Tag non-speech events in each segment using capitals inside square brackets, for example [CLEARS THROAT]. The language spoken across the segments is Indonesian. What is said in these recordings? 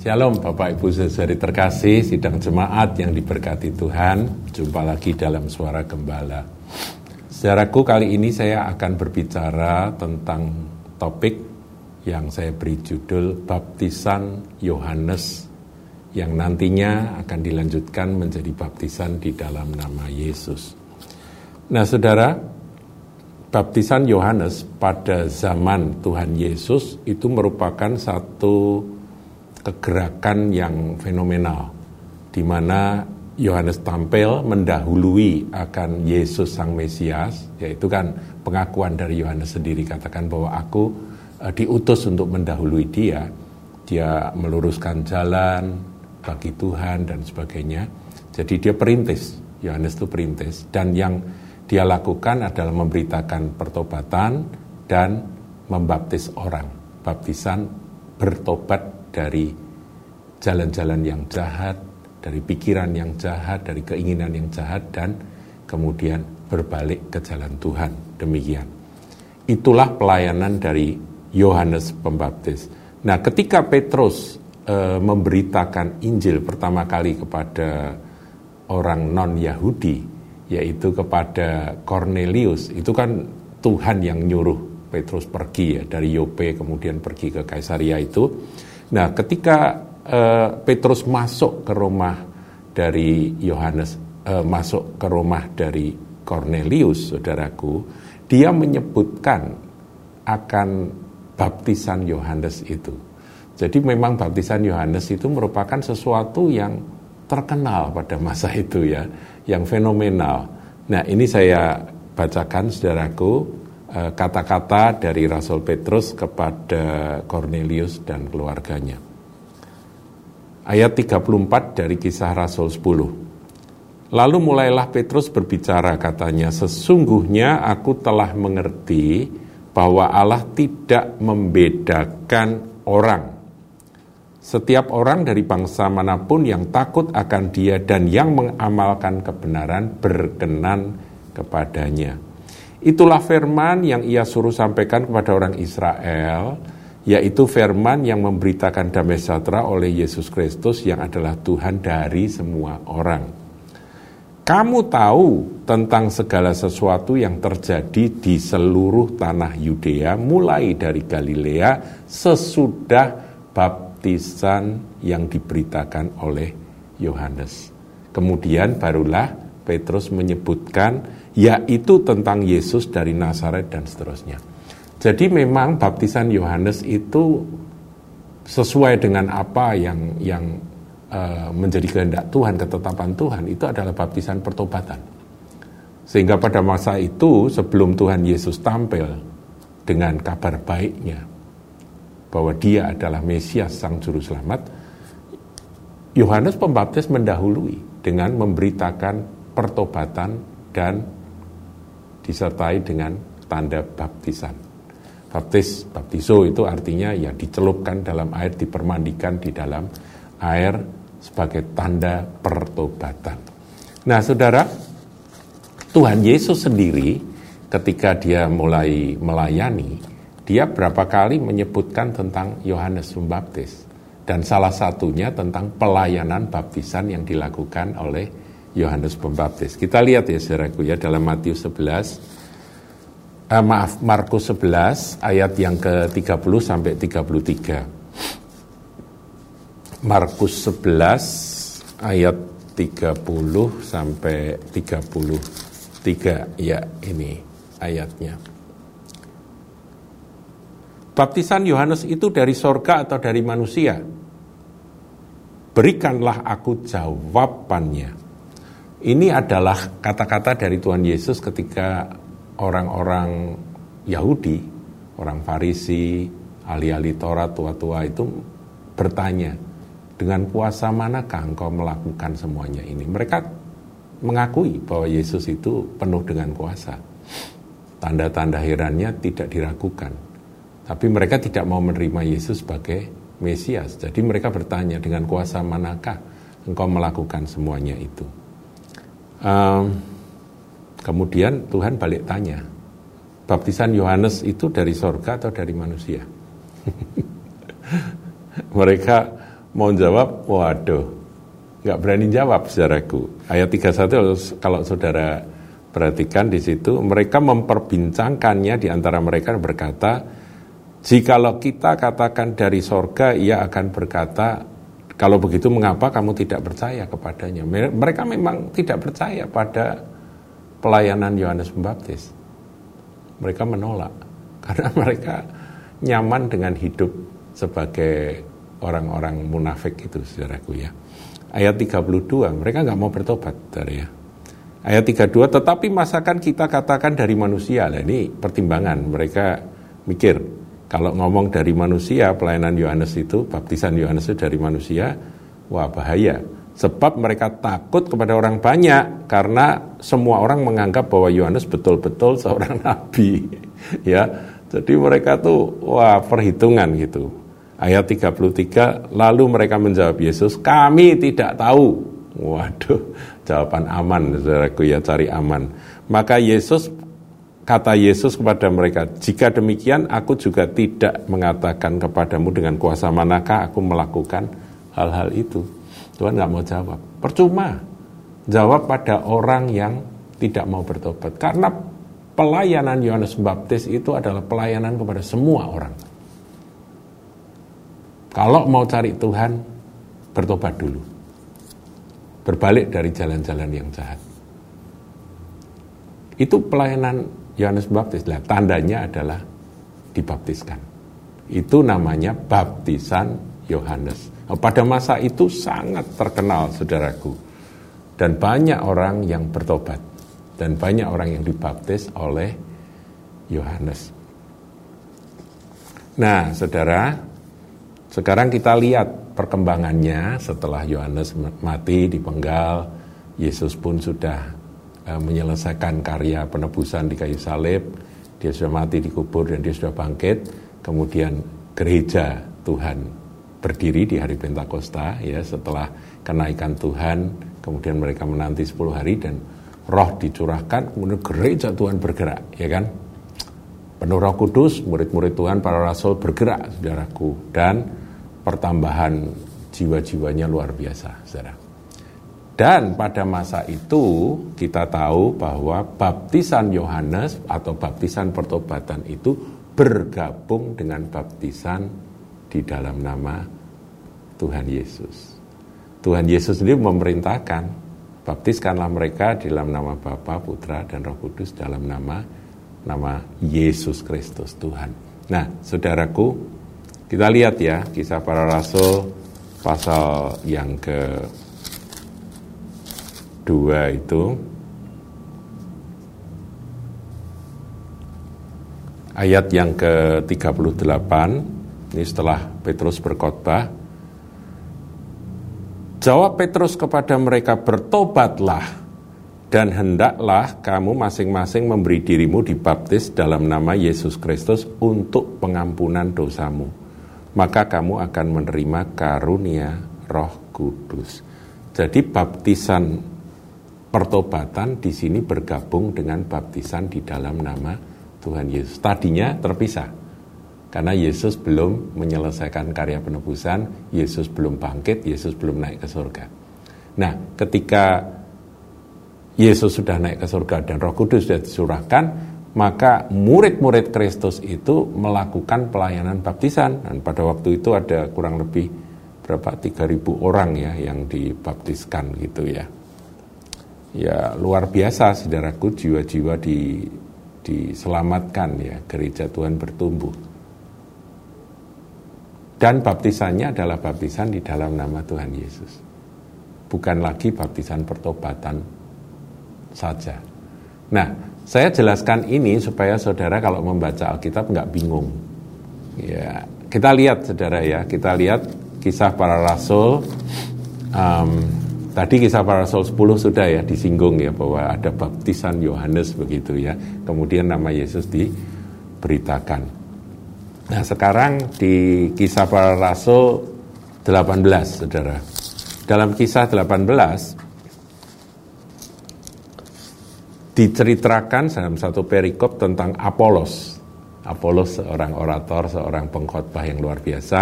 Shalom Bapak Ibu Saudari terkasih, sidang jemaat yang diberkati Tuhan. Jumpa lagi dalam suara gembala. Saudaraku kali ini saya akan berbicara tentang topik yang saya beri judul Baptisan Yohanes yang nantinya akan dilanjutkan menjadi baptisan di dalam nama Yesus. Nah saudara, baptisan Yohanes pada zaman Tuhan Yesus itu merupakan satu kegerakan yang fenomenal di mana Yohanes tampil mendahului akan Yesus sang Mesias yaitu kan pengakuan dari Yohanes sendiri katakan bahwa aku e, diutus untuk mendahului dia. Dia meluruskan jalan bagi Tuhan dan sebagainya. Jadi dia perintis Yohanes itu perintis. Dan yang dia lakukan adalah memberitakan pertobatan dan membaptis orang. Baptisan bertobat dari jalan-jalan yang jahat, dari pikiran yang jahat, dari keinginan yang jahat, dan kemudian berbalik ke jalan Tuhan. Demikian. Itulah pelayanan dari Yohanes Pembaptis. Nah, ketika Petrus e, memberitakan Injil pertama kali kepada orang non-Yahudi, yaitu kepada Cornelius, itu kan Tuhan yang nyuruh Petrus pergi ya dari Yope kemudian pergi ke Kaisaria itu Nah, ketika uh, Petrus masuk ke rumah dari Yohanes, uh, masuk ke rumah dari Cornelius, saudaraku, dia menyebutkan akan baptisan Yohanes itu. Jadi memang baptisan Yohanes itu merupakan sesuatu yang terkenal pada masa itu ya, yang fenomenal. Nah, ini saya bacakan saudaraku kata-kata dari Rasul Petrus kepada Cornelius dan keluarganya. Ayat 34 dari kisah Rasul 10. Lalu mulailah Petrus berbicara katanya, sesungguhnya aku telah mengerti bahwa Allah tidak membedakan orang. Setiap orang dari bangsa mana pun yang takut akan dia dan yang mengamalkan kebenaran berkenan kepadanya. Itulah firman yang ia suruh sampaikan kepada orang Israel, yaitu firman yang memberitakan damai sejahtera oleh Yesus Kristus yang adalah Tuhan dari semua orang. Kamu tahu tentang segala sesuatu yang terjadi di seluruh tanah Yudea, mulai dari Galilea sesudah baptisan yang diberitakan oleh Yohanes. Kemudian barulah Petrus menyebutkan yaitu tentang Yesus dari Nazaret dan seterusnya. Jadi memang baptisan Yohanes itu sesuai dengan apa yang yang uh, menjadi kehendak Tuhan, ketetapan Tuhan itu adalah baptisan pertobatan. Sehingga pada masa itu sebelum Tuhan Yesus tampil dengan kabar baiknya bahwa dia adalah Mesias sang juru selamat, Yohanes Pembaptis mendahului dengan memberitakan pertobatan dan disertai dengan tanda baptisan. Baptis, baptiso itu artinya ya dicelupkan dalam air, dipermandikan di dalam air sebagai tanda pertobatan. Nah, saudara, Tuhan Yesus sendiri ketika dia mulai melayani, dia berapa kali menyebutkan tentang Yohanes Pembaptis dan salah satunya tentang pelayanan baptisan yang dilakukan oleh Yohanes Pembaptis. Kita lihat ya saudaraku ya dalam Matius 11 eh, maaf Markus 11 ayat yang ke-30 sampai 33. Markus 11 ayat 30 sampai 33 ya ini ayatnya. Baptisan Yohanes itu dari sorga atau dari manusia? Berikanlah aku jawabannya. Ini adalah kata-kata dari Tuhan Yesus ketika orang-orang Yahudi, orang Farisi, ahli-ahli Torah, tua-tua itu bertanya, dengan kuasa manakah engkau melakukan semuanya ini? Mereka mengakui bahwa Yesus itu penuh dengan kuasa. Tanda-tanda herannya tidak diragukan. Tapi mereka tidak mau menerima Yesus sebagai Mesias. Jadi mereka bertanya, dengan kuasa manakah engkau melakukan semuanya itu? Um, kemudian Tuhan balik tanya, baptisan Yohanes itu dari sorga atau dari manusia? [LAUGHS] mereka mau jawab, waduh, nggak berani jawab saudaraku. Ayat 31 kalau saudara perhatikan di situ, mereka memperbincangkannya di antara mereka berkata, jikalau kita katakan dari sorga, ia akan berkata, kalau begitu mengapa kamu tidak percaya kepadanya? Mereka memang tidak percaya pada pelayanan Yohanes Pembaptis. Mereka menolak [LAUGHS] karena mereka nyaman dengan hidup sebagai orang-orang munafik itu saudaraku ya. Ayat 32, mereka nggak mau bertobat dari ya. Ayat 32, tetapi masakan kita katakan dari manusia. Nah, ini pertimbangan, mereka mikir, kalau ngomong dari manusia, pelayanan Yohanes itu, baptisan Yohanes itu dari manusia, wah bahaya. Sebab mereka takut kepada orang banyak, karena semua orang menganggap bahwa Yohanes betul-betul [LAUGHS] seorang nabi. ya, jadi mereka tuh, wah perhitungan gitu Ayat 33, lalu mereka menjawab Yesus, kami tidak tahu. Waduh, jawaban aman, saudaraku ya cari aman. Maka Yesus, kata Yesus kepada mereka, jika demikian aku juga tidak mengatakan kepadamu dengan kuasa manakah aku melakukan hal-hal itu. Tuhan nggak mau jawab. Percuma. Jawab pada orang yang tidak mau bertobat. Karena pelayanan Yohanes Baptis itu adalah pelayanan kepada semua orang kalau mau cari Tuhan, bertobat dulu. Berbalik dari jalan-jalan yang jahat. Itu pelayanan Yohanes Baptis. Nah, tandanya adalah dibaptiskan. Itu namanya baptisan Yohanes. Nah, pada masa itu sangat terkenal, saudaraku. Dan banyak orang yang bertobat. Dan banyak orang yang dibaptis oleh Yohanes. Nah, saudara, sekarang kita lihat perkembangannya setelah Yohanes mati dipenggal, Yesus pun sudah uh, menyelesaikan karya penebusan di kayu salib, dia sudah mati dikubur dan dia sudah bangkit, kemudian gereja Tuhan berdiri di hari Pentakosta ya setelah kenaikan Tuhan, kemudian mereka menanti 10 hari dan roh dicurahkan, kemudian gereja Tuhan bergerak, ya kan? Penuh roh kudus, murid-murid Tuhan, para rasul bergerak, saudaraku. Dan pertambahan jiwa-jiwanya luar biasa, saudara. Dan pada masa itu kita tahu bahwa baptisan Yohanes atau baptisan pertobatan itu bergabung dengan baptisan di dalam nama Tuhan Yesus. Tuhan Yesus sendiri memerintahkan, baptiskanlah mereka di dalam nama Bapa, Putra, dan Roh Kudus dalam nama nama Yesus Kristus Tuhan. Nah, saudaraku, kita lihat ya kisah para rasul pasal yang ke dua itu. Ayat yang ke-38 ini setelah Petrus berkhotbah. Jawab Petrus kepada mereka bertobatlah dan hendaklah kamu masing-masing memberi dirimu dibaptis dalam nama Yesus Kristus untuk pengampunan dosamu. Maka kamu akan menerima karunia Roh Kudus. Jadi baptisan pertobatan di sini bergabung dengan baptisan di dalam nama Tuhan Yesus. Tadinya terpisah. Karena Yesus belum menyelesaikan karya penebusan, Yesus belum bangkit, Yesus belum naik ke surga. Nah, ketika Yesus sudah naik ke surga dan Roh Kudus sudah disurahkan, maka murid-murid Kristus itu melakukan pelayanan baptisan dan pada waktu itu ada kurang lebih berapa 3000 orang ya yang dibaptiskan gitu ya. Ya luar biasa saudaraku jiwa-jiwa di diselamatkan ya gereja Tuhan bertumbuh. Dan baptisannya adalah baptisan di dalam nama Tuhan Yesus. Bukan lagi baptisan pertobatan saja. Nah, saya jelaskan ini supaya saudara kalau membaca Alkitab nggak bingung. Ya, kita lihat saudara ya, kita lihat kisah para rasul. Um, tadi kisah para rasul 10 sudah ya disinggung ya bahwa ada baptisan Yohanes begitu ya. Kemudian nama Yesus diberitakan. Nah sekarang di kisah para rasul 18 saudara. Dalam kisah 18 diceritakan dalam satu perikop tentang Apolos. Apolos seorang orator, seorang pengkhotbah yang luar biasa.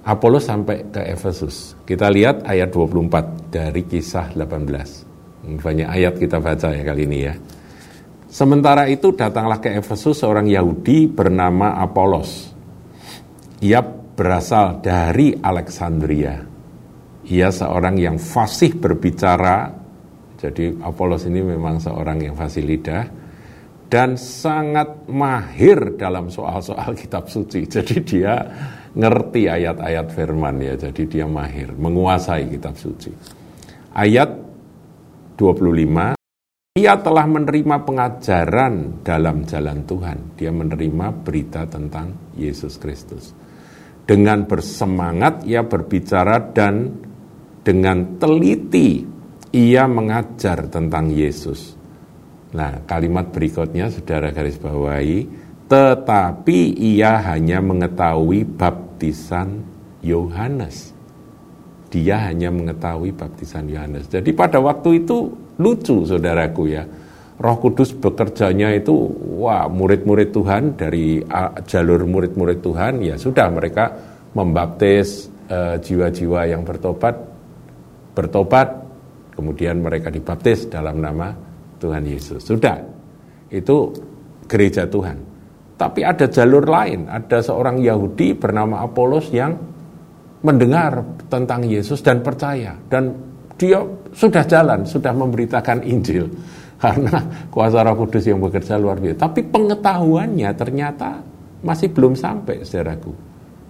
Apolos sampai ke Efesus. Kita lihat ayat 24 dari kisah 18. Banyak ayat kita baca ya kali ini ya. Sementara itu datanglah ke Efesus seorang Yahudi bernama Apolos. Ia berasal dari Alexandria. Ia seorang yang fasih berbicara. Jadi Apolos ini memang seorang yang fasih lidah dan sangat mahir dalam soal-soal [LAUGHS] kitab suci. Jadi dia ngerti ayat-ayat firman ya, jadi dia mahir, menguasai kitab suci. Ayat 25, ia telah menerima pengajaran dalam jalan Tuhan. Dia menerima berita tentang Yesus Kristus. Dengan bersemangat ia berbicara dan dengan teliti ia mengajar tentang Yesus. Nah, kalimat berikutnya saudara garis bawahi, tetapi ia hanya mengetahui baptisan Yohanes. Dia hanya mengetahui baptisan Yohanes. Jadi pada waktu itu lucu saudaraku ya. Roh Kudus bekerjanya itu wah murid-murid Tuhan dari uh, jalur murid-murid Tuhan ya sudah mereka membaptis uh, jiwa-jiwa yang bertobat bertobat kemudian mereka dibaptis dalam nama Tuhan Yesus. Sudah. Itu gereja Tuhan. Tapi ada jalur lain, ada seorang Yahudi bernama Apolos yang mendengar tentang Yesus dan percaya dan dia sudah jalan, sudah memberitakan Injil [LAUGHS] karena kuasa Roh Kudus yang bekerja luar biasa. Tapi pengetahuannya ternyata masih belum sampai, saudaraku.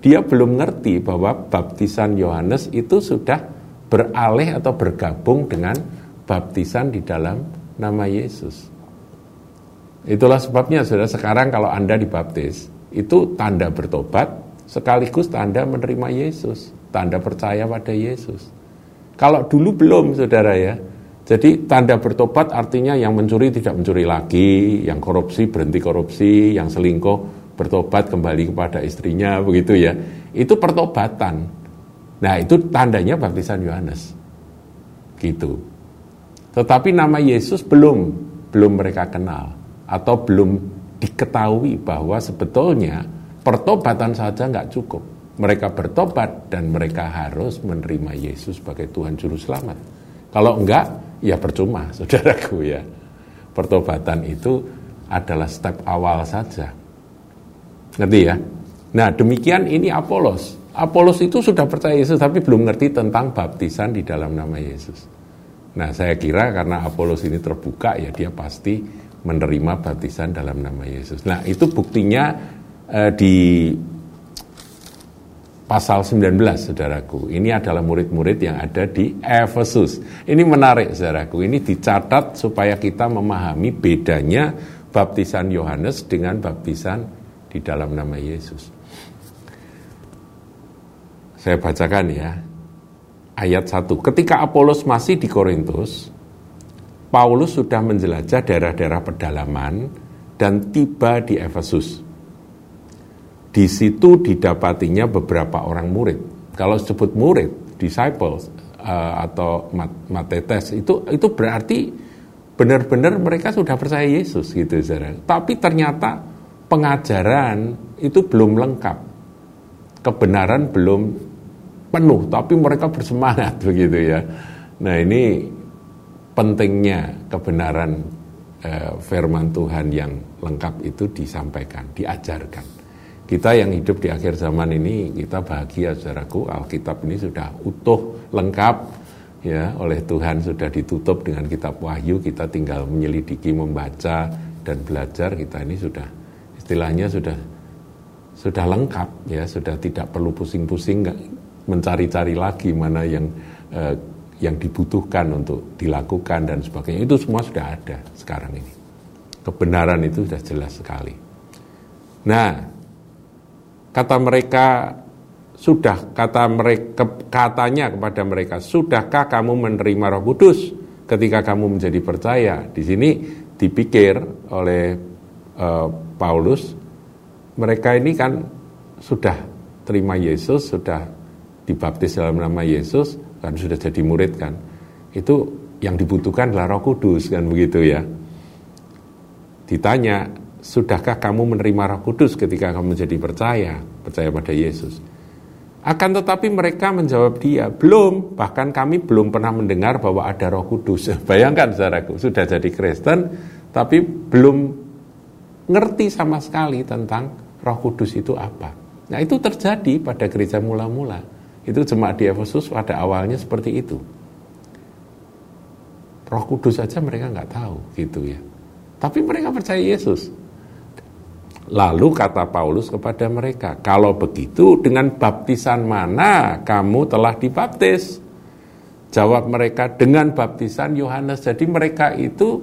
Dia belum ngerti bahwa baptisan Yohanes itu sudah beralih atau bergabung dengan baptisan di dalam nama Yesus. Itulah sebabnya saudara sekarang kalau Anda dibaptis, itu tanda bertobat sekaligus tanda menerima Yesus, tanda percaya pada Yesus. Kalau dulu belum saudara ya, jadi tanda bertobat artinya yang mencuri tidak mencuri lagi, yang korupsi berhenti korupsi, yang selingkuh bertobat kembali kepada istrinya begitu ya. Itu pertobatan. Nah, itu tandanya baptisan Yohanes. Gitu. Tetapi nama Yesus belum belum mereka kenal atau belum diketahui bahwa sebetulnya pertobatan saja nggak cukup. Mereka bertobat dan mereka harus menerima Yesus sebagai Tuhan Juru Selamat. Kalau enggak, ya percuma, [LAUGHS] saudaraku ya. Pertobatan itu adalah step awal saja. Ngerti ya? Nah demikian ini Apolos. Apolos itu sudah percaya Yesus tapi belum ngerti tentang baptisan di dalam nama Yesus. Nah saya kira karena Apolos ini terbuka ya dia pasti menerima baptisan dalam nama Yesus. Nah, itu buktinya eh, di pasal 19, saudaraku. Ini adalah murid-murid yang ada di Efesus. Ini menarik, saudaraku. Ini dicatat supaya kita memahami bedanya baptisan Yohanes dengan baptisan di dalam nama Yesus. Saya bacakan ya. Ayat 1. Ketika Apolos masih di Korintus, Paulus sudah menjelajah daerah-daerah pedalaman dan tiba di Efesus. Di situ didapatinya beberapa orang murid. Kalau disebut murid, disciples uh, atau matetes itu itu berarti benar-benar mereka sudah percaya Yesus gitu saudara. Tapi ternyata pengajaran itu belum lengkap. Kebenaran belum penuh, tapi mereka bersemangat [LAUGHS] begitu ya. Nah, ini pentingnya kebenaran eh, firman Tuhan yang lengkap itu disampaikan, diajarkan. Kita yang hidup di akhir zaman ini, kita bahagia saudaraku, Alkitab ini sudah utuh, lengkap, ya. Oleh Tuhan sudah ditutup dengan kitab Wahyu, kita tinggal menyelidiki, membaca dan belajar, kita ini sudah istilahnya sudah sudah lengkap ya, sudah tidak perlu pusing-pusing mencari-cari lagi mana yang eh, yang dibutuhkan untuk dilakukan dan sebagainya itu semua sudah ada sekarang ini. Kebenaran itu sudah jelas sekali. Nah, kata mereka sudah kata mereka katanya kepada mereka, sudahkah kamu menerima Roh Kudus ketika kamu menjadi percaya? Di sini dipikir oleh uh, Paulus, mereka ini kan sudah terima Yesus, sudah dibaptis dalam nama Yesus, kan sudah jadi murid kan itu yang dibutuhkan adalah Roh Kudus kan begitu ya ditanya sudahkah kamu menerima Roh Kudus ketika kamu menjadi percaya percaya pada Yesus Akan tetapi mereka menjawab dia, belum, bahkan kami belum pernah mendengar bahwa ada roh kudus. [LAUGHS] Bayangkan saudaraku, sudah jadi Kristen, tapi belum ngerti sama sekali tentang roh kudus itu apa. Nah itu terjadi pada gereja mula-mula. Itu jemaat di Efesus pada awalnya seperti itu. Roh kudus saja mereka nggak tahu gitu ya. Tapi mereka percaya Yesus. Lalu kata Paulus kepada mereka, kalau begitu dengan baptisan mana kamu telah dibaptis? Jawab mereka dengan baptisan Yohanes. Jadi mereka itu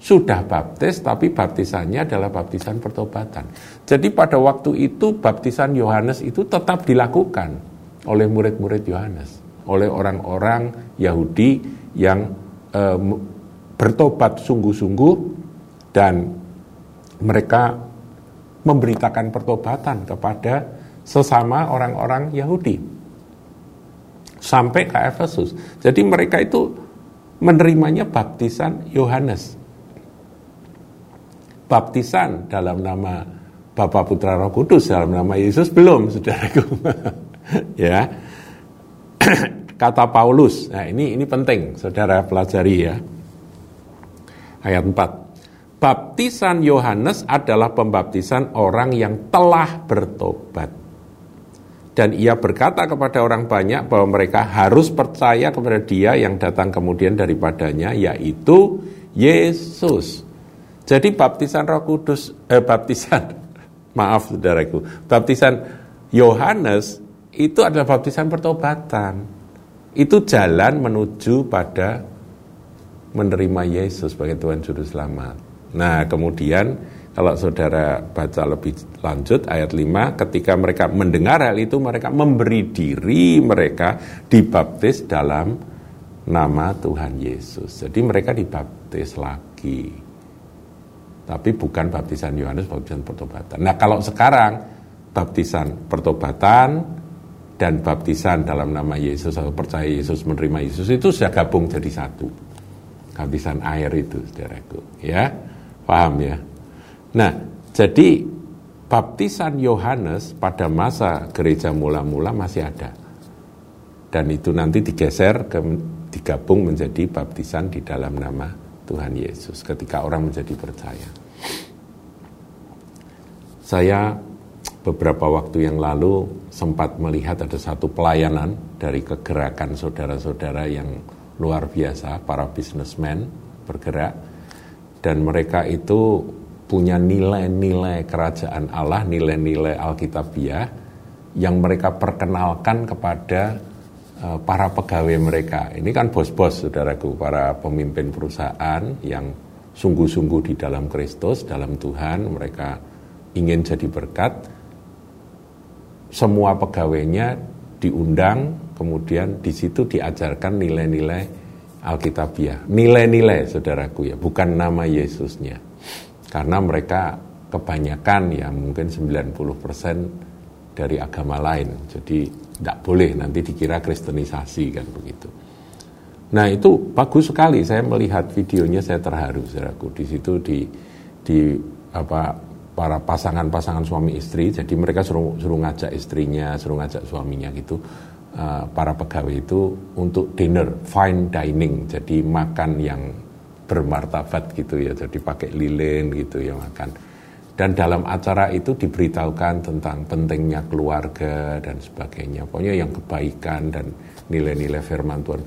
sudah baptis tapi baptisannya adalah baptisan pertobatan. Jadi pada waktu itu baptisan Yohanes itu tetap dilakukan oleh murid-murid Yohanes, oleh orang-orang Yahudi yang e, bertobat sungguh-sungguh dan mereka memberitakan pertobatan kepada sesama orang-orang Yahudi sampai ke Efesus. Jadi mereka itu menerimanya baptisan Yohanes. Baptisan dalam nama Bapa Putra Roh Kudus dalam nama Yesus belum, saudaraku. [LAUGHS] [LAUGHS] ya. [CLEARS THROAT] Kata Paulus. Nah, ini ini penting, Saudara pelajari ya. Ayat 4 baptisan Yohanes adalah pembaptisan orang yang telah bertobat. Dan ia berkata kepada orang banyak bahwa mereka harus percaya kepada dia yang datang kemudian daripadanya, yaitu Yesus. Jadi baptisan roh kudus, eh, baptisan, [LAUGHS] maaf saudaraku, baptisan Yohanes itu adalah baptisan pertobatan. Itu jalan menuju pada menerima Yesus sebagai Tuhan Juru Selamat. Nah, kemudian kalau saudara baca lebih lanjut ayat 5, ketika mereka mendengar hal itu, mereka memberi diri mereka dibaptis dalam nama Tuhan Yesus. Jadi mereka dibaptis lagi. Tapi bukan baptisan Yohanes, baptisan pertobatan. Nah, kalau sekarang baptisan pertobatan dan baptisan dalam nama Yesus atau percaya Yesus menerima Yesus itu sudah gabung jadi satu. Baptisan air itu, saudaraku, ya. Paham ya? Nah, jadi baptisan Yohanes pada masa gereja mula-mula masih ada. Dan itu nanti digeser ke digabung menjadi baptisan di dalam nama Tuhan Yesus ketika orang menjadi percaya. Saya beberapa waktu yang lalu sempat melihat ada satu pelayanan dari kegerakan saudara-saudara yang luar biasa, para bisnismen bergerak dan mereka itu punya nilai-nilai kerajaan Allah, nilai-nilai Alkitabiah yang mereka perkenalkan kepada uh, para pegawai mereka. Ini kan bos-bos, saudaraku, para pemimpin perusahaan yang sungguh-sungguh di dalam Kristus, dalam Tuhan, mereka ingin jadi berkat. Semua pegawainya diundang, kemudian di situ diajarkan nilai-nilai Alkitabiah. Nilai-nilai saudaraku ya, bukan nama Yesusnya. Karena mereka kebanyakan ya mungkin 90% dari agama lain. Jadi tidak boleh nanti dikira kristenisasi kan begitu. Nah itu bagus sekali saya melihat videonya saya terharu saudaraku. Di situ di di apa para pasangan-pasangan suami istri jadi mereka suruh suruh ngajak istrinya, suruh ngajak suaminya gitu uh, para pegawai itu untuk dinner fine dining jadi makan yang bermartabat gitu ya jadi pakai lilin gitu ya makan. Dan dalam acara itu diberitahukan tentang pentingnya keluarga dan sebagainya pokoknya yang kebaikan dan nilai-nilai firman Tuhan.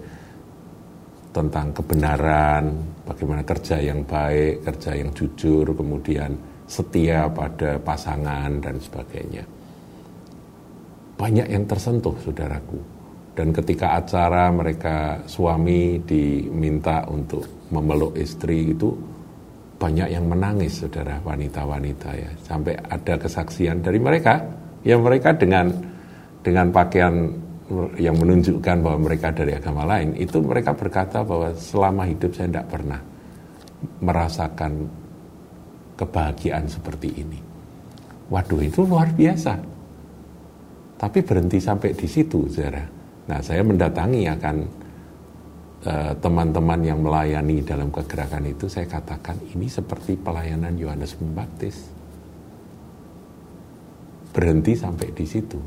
Tentang kebenaran bagaimana kerja yang baik kerja yang jujur kemudian setia pada pasangan dan sebagainya banyak yang tersentuh saudaraku. Dan ketika acara mereka suami diminta untuk memeluk istri itu banyak yang menangis saudara wanita-wanita ya. Sampai ada kesaksian dari mereka yang mereka dengan dengan pakaian yang menunjukkan bahwa mereka dari agama lain itu mereka berkata bahwa selama hidup saya tidak pernah merasakan kebahagiaan seperti ini. Waduh itu luar biasa tapi berhenti sampai di situ, saudara. Nah, saya mendatangi akan eh, teman-teman yang melayani dalam kegerakan itu, saya katakan ini seperti pelayanan Yohanes Pembaptis. Berhenti sampai di situ.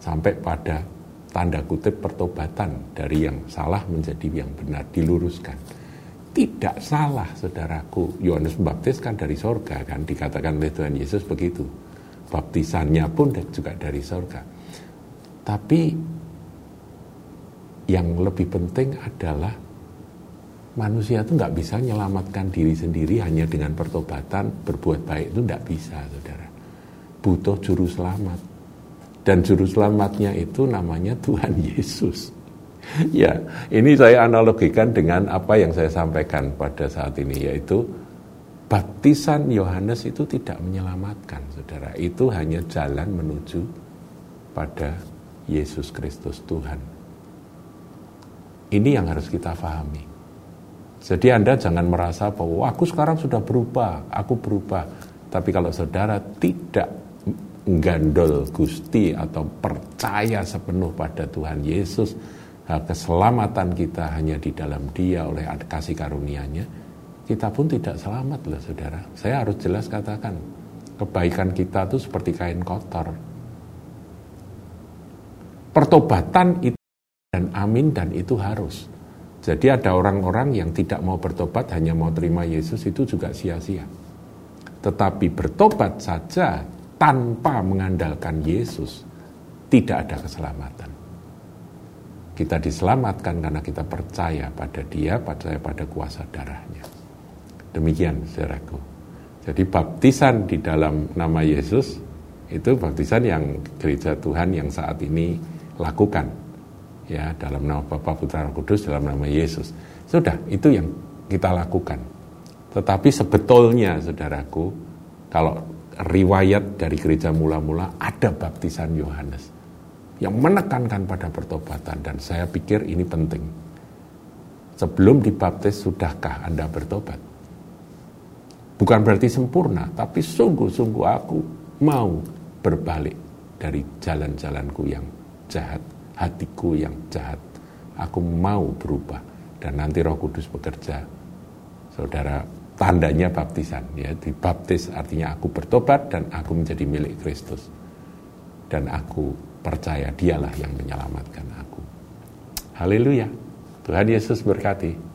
sampai pada tanda kutip pertobatan dari yang salah menjadi yang benar diluruskan. Tidak salah saudaraku, Yohanes Pembaptis kan dari sorga kan dikatakan oleh Tuhan Yesus begitu. Baptisannya pun juga dari sorga. Tapi yang lebih penting adalah manusia itu nggak bisa menyelamatkan diri sendiri hanya dengan pertobatan berbuat baik itu nggak bisa saudara butuh juru selamat dan juru selamatnya itu namanya Tuhan Yesus. [LAUGHS] ya, ini saya analogikan dengan apa yang saya sampaikan pada saat ini yaitu baptisan Yohanes itu tidak menyelamatkan, Saudara. Itu hanya jalan menuju pada Yesus Kristus Tuhan. Ini yang harus kita pahami. Jadi Anda jangan merasa bahwa aku sekarang sudah berubah, aku berubah. Tapi kalau saudara tidak gandol Gusti atau percaya sepenuh pada Tuhan Yesus, keselamatan kita hanya di dalam Dia oleh kasih karunia-Nya, kita pun tidak selamat loh saudara. Saya harus jelas katakan, kebaikan kita itu seperti kain kotor. Pertobatan itu dan amin dan itu harus. Jadi ada orang-orang yang tidak mau bertobat hanya mau terima Yesus itu juga sia-sia. Tetapi bertobat saja tanpa mengandalkan Yesus, tidak ada keselamatan. Kita diselamatkan karena kita percaya pada dia, percaya pada kuasa darahnya. Demikian, saudaraku. Jadi baptisan di dalam nama Yesus, itu baptisan yang gereja Tuhan yang saat ini lakukan. Ya, dalam nama Bapa, Putra, Roh Kudus, dalam nama Yesus. Sudah, itu yang kita lakukan. Tetapi sebetulnya, saudaraku, kalau riwayat dari gereja mula-mula ada baptisan Yohanes yang menekankan pada pertobatan dan saya pikir ini penting. Sebelum dibaptis sudahkah Anda bertobat? Bukan berarti sempurna, tapi sungguh-sungguh aku mau berbalik dari jalan-jalanku yang jahat, hatiku yang jahat. Aku mau berubah dan nanti Roh Kudus bekerja. Saudara tandanya baptisan ya dibaptis artinya aku bertobat dan aku menjadi milik Kristus dan aku percaya dialah yang menyelamatkan aku. Haleluya. Tuhan Yesus berkati